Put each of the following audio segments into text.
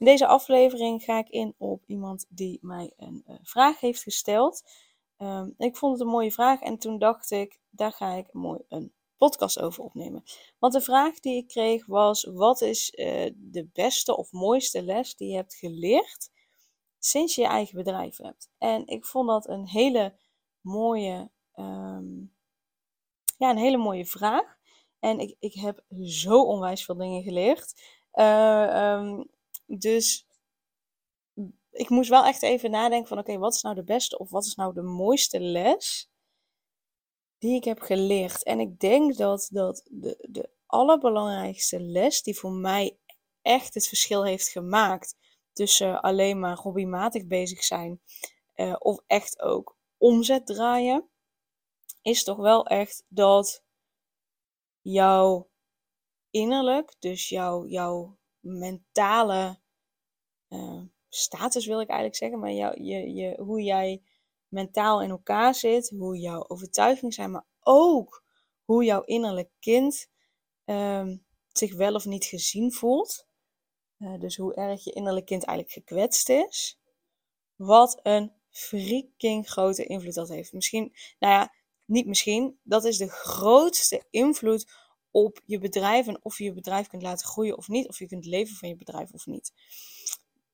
In deze aflevering ga ik in op iemand die mij een uh, vraag heeft gesteld. Um, ik vond het een mooie vraag en toen dacht ik, daar ga ik mooi een podcast over opnemen. Want de vraag die ik kreeg was: wat is uh, de beste of mooiste les die je hebt geleerd sinds je je eigen bedrijf hebt? En ik vond dat een hele mooie, um, ja, een hele mooie vraag. En ik, ik heb zo onwijs veel dingen geleerd. Uh, dus ik moest wel echt even nadenken van oké, wat is nou de beste of wat is nou de mooiste les die ik heb geleerd. En ik denk dat, dat de, de allerbelangrijkste les die voor mij echt het verschil heeft gemaakt tussen alleen maar hobbymatig bezig zijn uh, of echt ook omzet draaien, is toch wel echt dat jouw innerlijk, dus jouw, jouw mentale uh, status wil ik eigenlijk zeggen, maar jou, je, je, hoe jij mentaal in elkaar zit, hoe jouw overtuigingen zijn, maar ook hoe jouw innerlijk kind uh, zich wel of niet gezien voelt. Uh, dus hoe erg je innerlijk kind eigenlijk gekwetst is. Wat een freaking grote invloed dat heeft. Misschien, nou ja, niet misschien, dat is de grootste invloed op je bedrijf en of je je bedrijf kunt laten groeien of niet, of je kunt leven van je bedrijf of niet.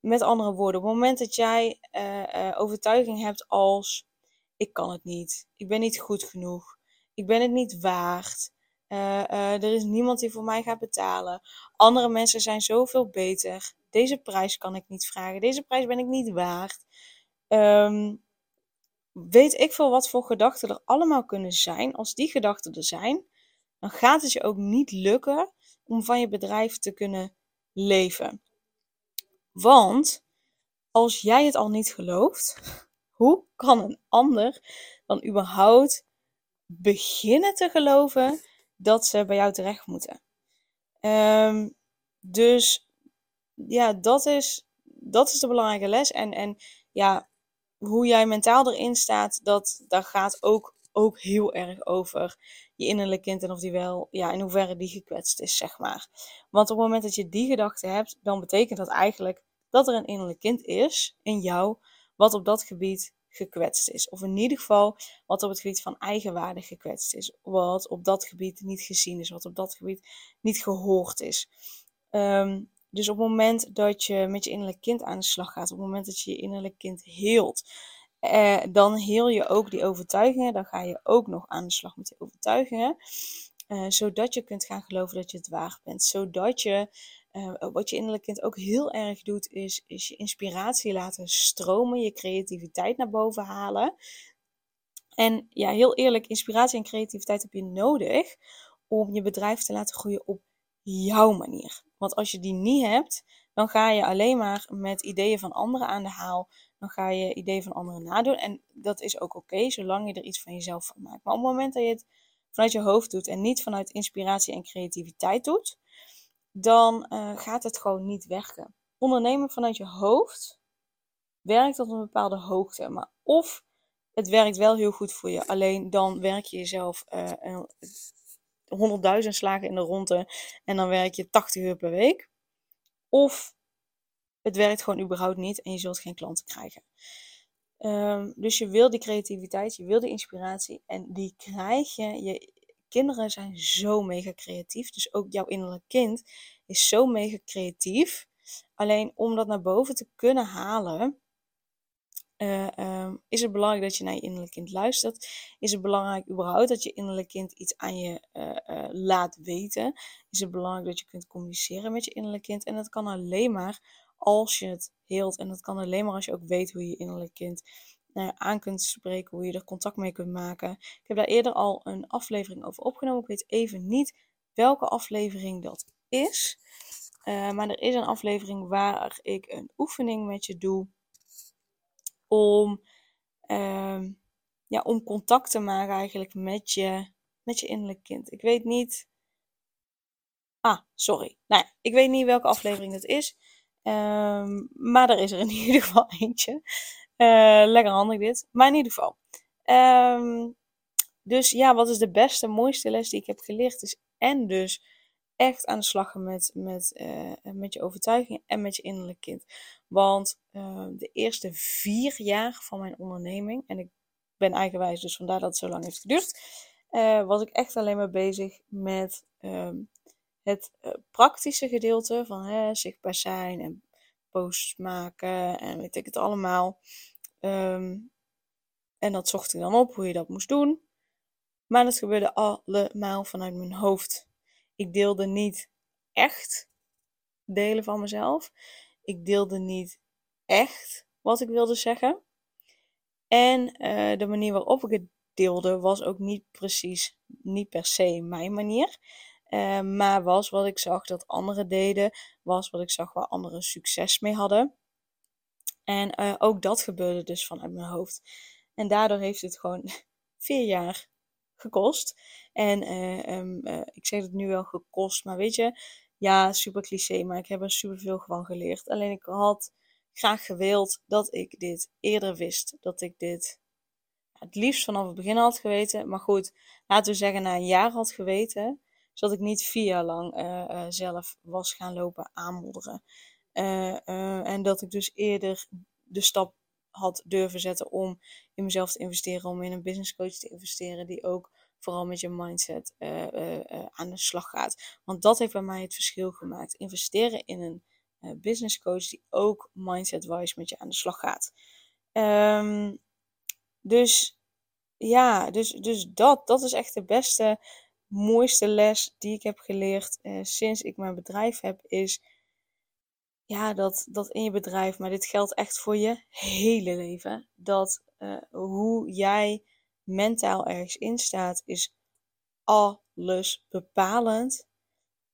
Met andere woorden, op het moment dat jij uh, uh, overtuiging hebt als ik kan het niet, ik ben niet goed genoeg, ik ben het niet waard, uh, er is niemand die voor mij gaat betalen, andere mensen zijn zoveel beter, deze prijs kan ik niet vragen, deze prijs ben ik niet waard. Um, weet ik veel wat voor gedachten er allemaal kunnen zijn. Als die gedachten er zijn, dan gaat het je ook niet lukken om van je bedrijf te kunnen leven. Want als jij het al niet gelooft, hoe kan een ander dan überhaupt beginnen te geloven dat ze bij jou terecht moeten? Um, dus ja, dat is, dat is de belangrijke les. En, en ja, hoe jij mentaal erin staat, dat, dat gaat ook, ook heel erg over je innerlijk kind en of die wel, ja, in hoeverre die gekwetst is, zeg maar. Want op het moment dat je die gedachte hebt, dan betekent dat eigenlijk dat er een innerlijk kind is in jou, wat op dat gebied gekwetst is. Of in ieder geval wat op het gebied van eigenwaarde gekwetst is. Wat op dat gebied niet gezien is. Wat op dat gebied niet gehoord is. Um, dus op het moment dat je met je innerlijk kind aan de slag gaat, op het moment dat je je innerlijk kind heelt, eh, dan heel je ook die overtuigingen. Dan ga je ook nog aan de slag met die overtuigingen. Uh, zodat je kunt gaan geloven dat je het waard bent. Zodat je, uh, wat je innerlijk kind ook heel erg doet, is, is je inspiratie laten stromen. Je creativiteit naar boven halen. En ja, heel eerlijk, inspiratie en creativiteit heb je nodig om je bedrijf te laten groeien op jouw manier. Want als je die niet hebt, dan ga je alleen maar met ideeën van anderen aan de haal. Dan ga je ideeën van anderen nadoen. En dat is ook oké, zolang je er iets van jezelf van maakt. Maar op het moment dat je het vanuit je hoofd doet en niet vanuit inspiratie en creativiteit doet, dan uh, gaat het gewoon niet werken. Ondernemen vanuit je hoofd werkt tot een bepaalde hoogte. Maar of het werkt wel heel goed voor je, alleen dan werk je jezelf uh, 100.000 slagen in de ronde en dan werk je 80 uur per week. Of het werkt gewoon überhaupt niet en je zult geen klanten krijgen. Um, dus je wil die creativiteit, je wil die inspiratie en die krijg je. Je kinderen zijn zo mega creatief, dus ook jouw innerlijk kind is zo mega creatief. Alleen om dat naar boven te kunnen halen, uh, um, is het belangrijk dat je naar je innerlijk kind luistert? Is het belangrijk überhaupt dat je innerlijk kind iets aan je uh, uh, laat weten? Is het belangrijk dat je kunt communiceren met je innerlijk kind? En dat kan alleen maar als je het heelt. En dat kan alleen maar als je ook weet hoe je innerlijk kind aan kunt spreken, hoe je er contact mee kunt maken. Ik heb daar eerder al een aflevering over opgenomen. Ik weet even niet welke aflevering dat is. maar er is een aflevering waar ik een oefening met je doe om, ehm, ja, om contact te maken eigenlijk met je, met je innerlijk kind. Ik weet niet. Ah, sorry. Nou ik weet niet welke aflevering het is. Ehm, maar er is er in ieder geval eentje. Uh, lekker handig dit. Maar in ieder geval. Um, dus ja, wat is de beste, mooiste les die ik heb geleerd? Is en dus echt aan de slag gaan met, met, uh, met je overtuiging en met je innerlijk kind. Want uh, de eerste vier jaar van mijn onderneming, en ik ben eigenwijs, dus vandaar dat het zo lang heeft geduurd, uh, was ik echt alleen maar bezig met het praktische gedeelte van hè, zichtbaar zijn en posts maken en weet ik het allemaal. Um, en dat zocht ik dan op, hoe je dat moest doen. Maar het gebeurde allemaal vanuit mijn hoofd. Ik deelde niet echt delen van mezelf. Ik deelde niet echt wat ik wilde zeggen. En uh, de manier waarop ik het deelde was ook niet precies, niet per se mijn manier. Uh, maar was wat ik zag dat anderen deden, was wat ik zag waar anderen succes mee hadden. En uh, ook dat gebeurde dus vanuit mijn hoofd. En daardoor heeft het gewoon vier jaar gekost. En uh, ik zeg het nu wel gekost, maar weet je, ja, super cliché, maar ik heb er super veel gewoon geleerd. Alleen ik had graag gewild dat ik dit eerder wist. Dat ik dit het liefst vanaf het begin had geweten. Maar goed, laten we zeggen na een jaar had geweten. Zodat ik niet vier jaar lang uh, zelf was gaan lopen aanmodderen. en dat ik dus eerder de stap had durven zetten om in mezelf te investeren, om in een business coach te investeren die ook vooral met je mindset aan de slag gaat. Want dat heeft bij mij het verschil gemaakt. Investeren in een business coach die ook mindset-wise met je aan de slag gaat. Um, dus ja, dus, dus dat, dat is echt de beste, mooiste les die ik heb geleerd sinds ik mijn bedrijf heb, is ja, dat, dat in je bedrijf, maar dit geldt echt voor je hele leven, dat uh, hoe jij mentaal ergens in staat, is alles bepalend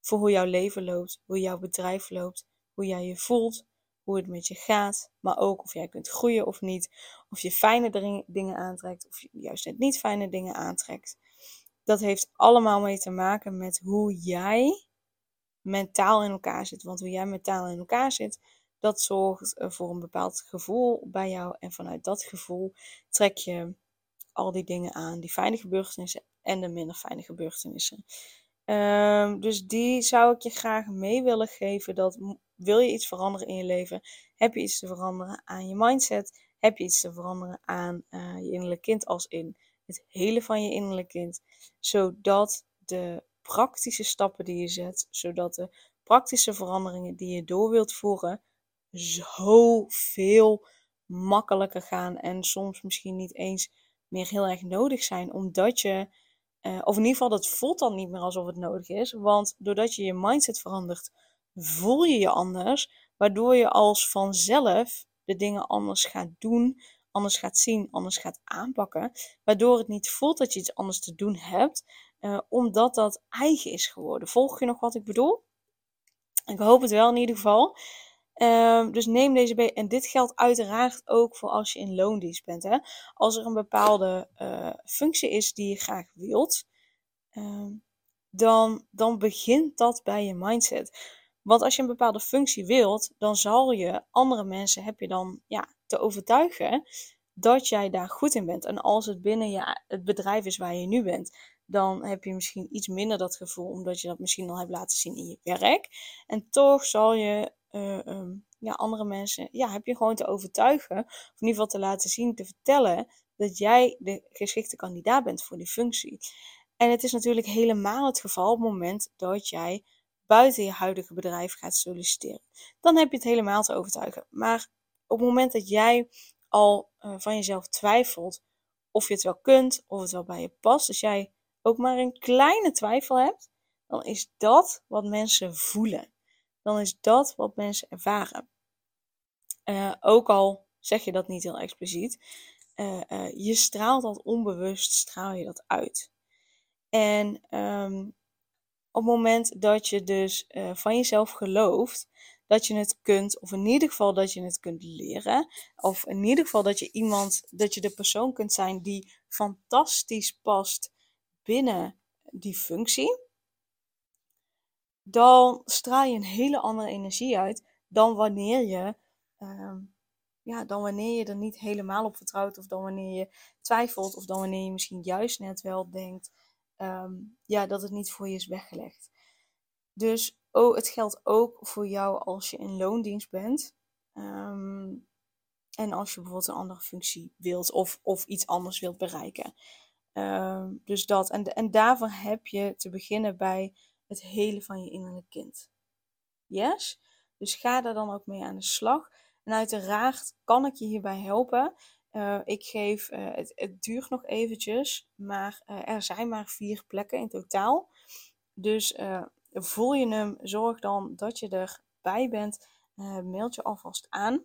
voor hoe jouw leven loopt, hoe jouw bedrijf loopt, hoe jij je voelt, hoe het met je gaat, maar ook of jij kunt groeien of niet, of je fijne dingen aantrekt of juist net niet fijne dingen aantrekt. Dat heeft allemaal mee te maken met hoe jij mentaal in elkaar zit. Want hoe jij mentaal in elkaar zit, dat zorgt voor een bepaald gevoel bij jou. En vanuit dat gevoel trek je al die dingen aan, die fijne gebeurtenissen en de minder fijne gebeurtenissen. Um, dus die zou ik je graag mee willen geven. Dat wil je iets veranderen in je leven, heb je iets te veranderen aan je mindset, heb je iets te veranderen aan uh, je innerlijk kind als in het hele van je innerlijk kind, zodat de praktische stappen die je zet, zodat de praktische veranderingen die je door wilt voeren zoveel makkelijker gaan en soms misschien niet eens meer heel erg nodig zijn, omdat je, uh, of in ieder geval dat voelt dan niet meer alsof het nodig is, want doordat je je mindset verandert, voel je je anders, waardoor je als vanzelf de dingen anders gaat doen, anders gaat zien, anders gaat aanpakken, waardoor het niet voelt dat je iets anders te doen hebt, uh, omdat dat eigen is geworden. Volg je nog wat ik bedoel? Ik hoop het wel in ieder geval. Uh, dus neem deze mee. En dit geldt uiteraard ook voor als je in loondienst bent. Hè? Als er een bepaalde uh, functie is die je graag wilt, uh, dan, dan begint dat bij je mindset. Want als je een bepaalde functie wilt, dan zal je andere mensen, heb je dan ja, te overtuigen dat jij daar goed in bent. En als het binnen je, het bedrijf is waar je nu bent, dan heb je misschien iets minder dat gevoel, omdat je dat misschien al hebt laten zien in je werk. En toch zal je uh, um, ja, andere mensen, ja, heb je gewoon te overtuigen, of in ieder geval te laten zien, te vertellen, dat jij de geschikte kandidaat bent voor die functie. En het is natuurlijk helemaal het geval op het moment dat jij buiten je huidige bedrijf gaat solliciteren. Dan heb je het helemaal te overtuigen. Maar op het moment dat jij al uh, van jezelf twijfelt of je het wel kunt, of het wel bij je past, als jij ook maar een kleine twijfel hebt, dan is dat wat mensen voelen. Dan is dat wat mensen ervaren. Uh, ook al zeg je dat niet heel expliciet, uh, je straalt dat onbewust, straal je dat uit. En um, op het moment dat je dus van jezelf gelooft dat je het kunt, of in ieder geval dat je het kunt leren, of in ieder geval dat je iemand, dat je de persoon kunt zijn die fantastisch past binnen die functie, dan straal je een hele andere energie uit dan wanneer je, uh, ja, dan wanneer je er niet helemaal op vertrouwt, of dan wanneer je twijfelt, of dan wanneer je misschien juist net wel denkt, um, ja, dat het niet voor je is weggelegd. Dus oh, het geldt ook voor jou als je in loondienst bent. Um, en als je bijvoorbeeld een andere functie wilt of, of iets anders wilt bereiken. Um, dus dat. En, en daarvoor heb je te beginnen bij het hele van je innerlijke kind. Yes? Dus ga daar dan ook mee aan de slag. En uiteraard kan ik je hierbij helpen. Uh, ik geef, uh, het, duurt nog eventjes, maar uh, er zijn maar vier plekken in totaal. Dus voel je hem, zorg dan dat je erbij bent. mailt je alvast aan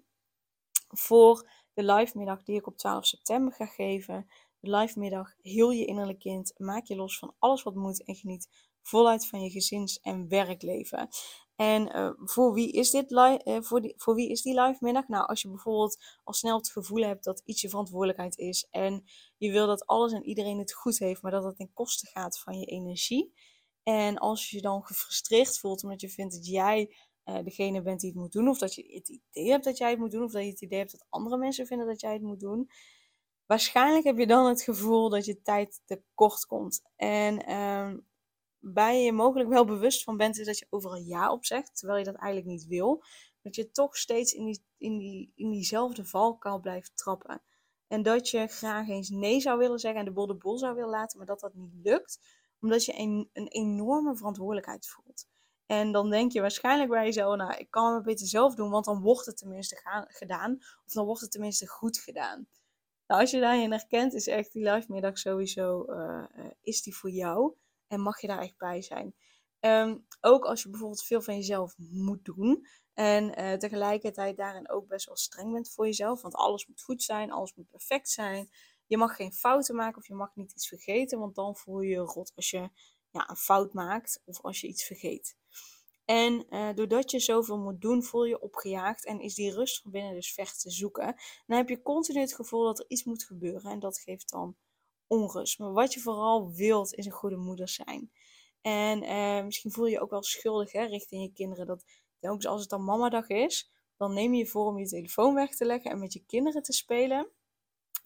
voor de live middag die ik op 12 september ga geven. De live middag Heel je innerlijk kind. Maak je los van alles wat moet en geniet voluit van je gezins- en werkleven. En uh, voor, wie is dit li- uh, voor, die, voor wie is die live middag? Nou, als je bijvoorbeeld al snel het gevoel hebt dat iets je verantwoordelijkheid is en je wil dat alles en iedereen het goed heeft, maar dat het ten koste gaat van je energie. En als je dan gefrustreerd voelt omdat je vindt dat jij uh, degene bent die het moet doen, of dat je het idee hebt dat jij het moet doen, of dat je het idee hebt dat andere mensen vinden dat jij het moet doen, waarschijnlijk heb je dan het gevoel dat je tijd tekort komt. En uh, waar je je mogelijk wel bewust van bent, is dat je overal ja op zegt, terwijl je dat eigenlijk niet wil. Dat je toch steeds in, die, in, die, in diezelfde valkuil blijft trappen. En dat je graag eens nee zou willen zeggen en de bol de bol zou willen laten, maar dat dat niet lukt, omdat je een, een enorme verantwoordelijkheid voelt. En dan denk je waarschijnlijk bij jezelf, nou, ik kan het beter zelf doen, want dan wordt het tenminste gedaan. Of dan wordt het tenminste goed gedaan. Nou, als je daarin herkent, is echt die live middag sowieso, uh, is die voor jou. En mag je daar echt bij zijn. Um, ook als je bijvoorbeeld veel van jezelf moet doen. En uh, tegelijkertijd daarin ook best wel streng bent voor jezelf. Want alles moet goed zijn, alles moet perfect zijn. Je mag geen fouten maken of je mag niet iets vergeten. Want dan voel je je rot als je ja, een fout maakt of als je iets vergeet. En uh, doordat je zoveel moet doen, voel je opgejaagd en is die rust van binnen dus ver te zoeken. dan heb je continu het gevoel dat er iets moet gebeuren en dat geeft dan onrust. Maar wat je vooral wilt, is een goede moeder zijn. En uh, misschien voel je je ook wel schuldig hè, richting je kinderen. Dat telkens als het dan mamadag is, dan neem je je voor om je telefoon weg te leggen en met je kinderen te spelen.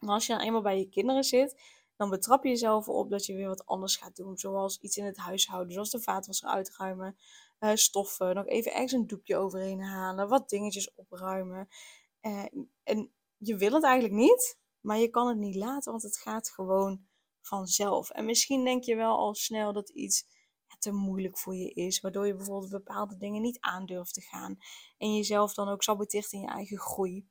Maar als je dan eenmaal bij je kinderen zit, dan betrap je jezelf op dat je weer wat anders gaat doen. Zoals iets in het huishouden, zoals de vaatwasser uitruimen, uh, stoffen, nog even ergens een doekje overheen halen, wat dingetjes opruimen. Uh, en je wil het eigenlijk niet, maar je kan het niet laten, want het gaat gewoon vanzelf. En misschien denk je wel al snel dat iets te moeilijk voor je is, waardoor je bijvoorbeeld bepaalde dingen niet aandurft te gaan en jezelf dan ook saboteert in je eigen groei.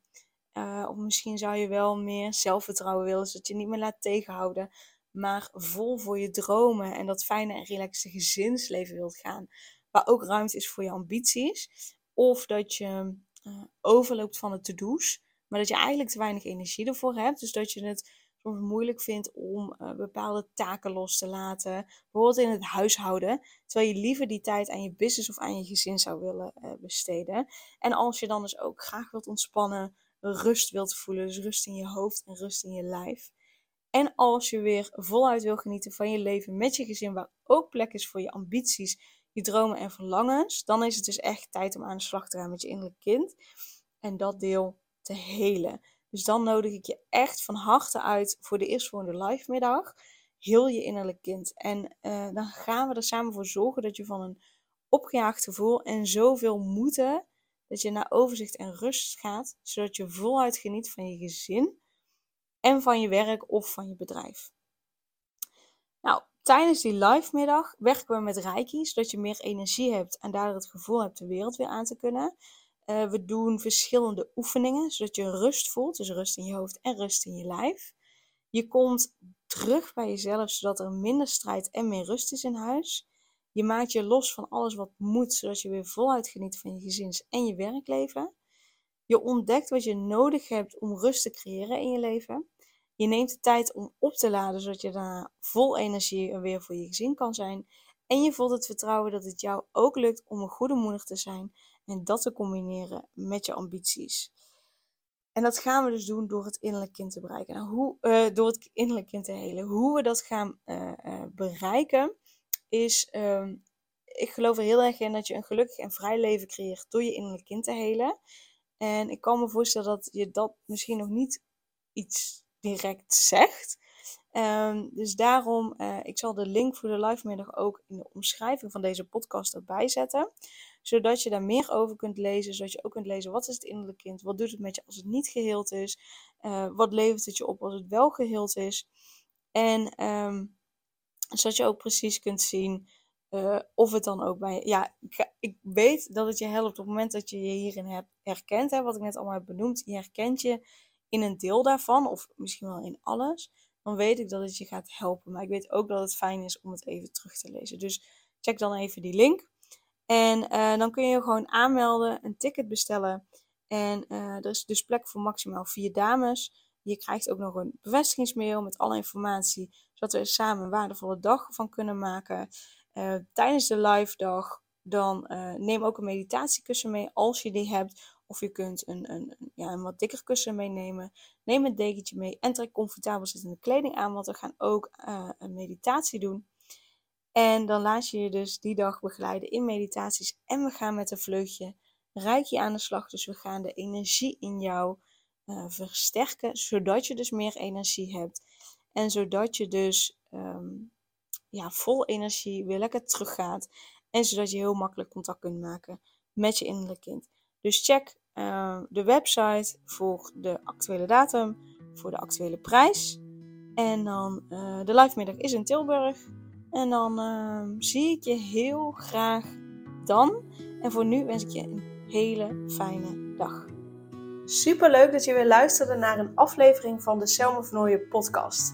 Uh, of misschien zou je wel meer zelfvertrouwen willen, zodat je niet meer laat tegenhouden, maar vol voor je dromen en dat fijne en relaxe gezinsleven wilt gaan, waar ook ruimte is voor je ambities. Of dat je uh, overloopt van de to-do's, maar dat je eigenlijk te weinig energie ervoor hebt. Dus dat je het soms moeilijk vindt om uh, bepaalde taken los te laten. Bijvoorbeeld in het huishouden. Terwijl je liever die tijd aan je business of aan je gezin zou willen besteden. En als je dan dus ook graag wilt ontspannen, rust wilt voelen. Dus rust in je hoofd en rust in je lijf. En als je weer voluit wil genieten van je leven met je gezin, waar ook plek is voor je ambities, je dromen en verlangens, dan is het dus echt tijd om aan de slag te gaan met je innerlijk kind. En dat deel te helen. Dus dan nodig ik je echt van harte uit voor de eerstvolgende live middag. Heel je innerlijk kind. En uh, dan gaan we er samen voor zorgen dat je van een opgejaagd gevoel en zoveel moeten, dat je naar overzicht en rust gaat, zodat je voluit geniet van je gezin en van je werk of van je bedrijf. Nou, tijdens die live middag werken we met Reiki, zodat je meer energie hebt en daardoor het gevoel hebt de wereld weer aan te kunnen. Uh, we doen verschillende oefeningen, zodat je rust voelt. Dus rust in je hoofd en rust in je lijf. Je komt terug bij jezelf, zodat er minder strijd en meer rust is in huis. Je maakt je los van alles wat moet, zodat je weer voluit geniet van je gezins- en je werkleven. Je ontdekt wat je nodig hebt om rust te creëren in je leven. Je neemt de tijd om op te laden, zodat je daarna vol energie weer voor je gezin kan zijn. En je voelt het vertrouwen dat het jou ook lukt om een goede moeder te zijn en dat te combineren met je ambities. En dat gaan we dus doen door het innerlijk kind te bereiken. Nou, hoe, uh, door het innerlijk kind te helen. Hoe we dat gaan uh, uh, bereiken is, um, ik geloof er heel erg in dat je een gelukkig en vrij leven creëert door je innerlijk kind te helen. En ik kan me voorstellen dat je dat misschien nog niet iets direct zegt. Um, dus daarom, uh, ik zal de link voor de live middag ook in de omschrijving van deze podcast erbij zetten. Zodat je daar meer over kunt lezen. Zodat je ook kunt lezen wat is het innerlijk kind. Wat doet het met je als het niet geheeld is. Uh, wat levert het je op als het wel geheeld is. En um, zodat je ook precies kunt zien uh, of het dan ook bij. Ja, ik, ik, weet dat het je helpt op het moment dat je je hierin hebt herkent. Hè, wat ik net allemaal heb benoemd. Je herkent je in een deel daarvan. Of misschien wel in alles dan weet ik dat het je gaat helpen. Maar ik weet ook dat het fijn is om het even terug te lezen. Dus check dan even die link. En uh, dan kun je gewoon aanmelden, een ticket bestellen. En uh, er is dus plek voor maximaal vier dames. Je krijgt ook nog een bevestigingsmail met alle informatie, zodat we er samen een waardevolle dag van kunnen maken. Uh, tijdens de live dag, dan neem ook een meditatiekussen mee als je die hebt. Of je kunt een, een, ja, een wat dikker kussen meenemen. Neem een dekentje mee en trek comfortabel zittende kleding aan, want we gaan ook uh, een meditatie doen. En dan laat je je dus die dag begeleiden in meditaties. En we gaan met een vleugje je aan de slag. Dus we gaan de energie in jou versterken, zodat je dus meer energie hebt. En zodat je dus um, ja, vol energie weer lekker teruggaat. En zodat je heel makkelijk contact kunt maken met je innerlijk kind. Dus check uh, de website voor de actuele datum, voor de actuele prijs. En dan uh, de live middag is in Tilburg. En dan uh, zie ik je heel graag dan. En voor nu wens ik je een hele fijne dag. Super leuk dat je weer luisterde naar een aflevering van de Selma Vernooien podcast.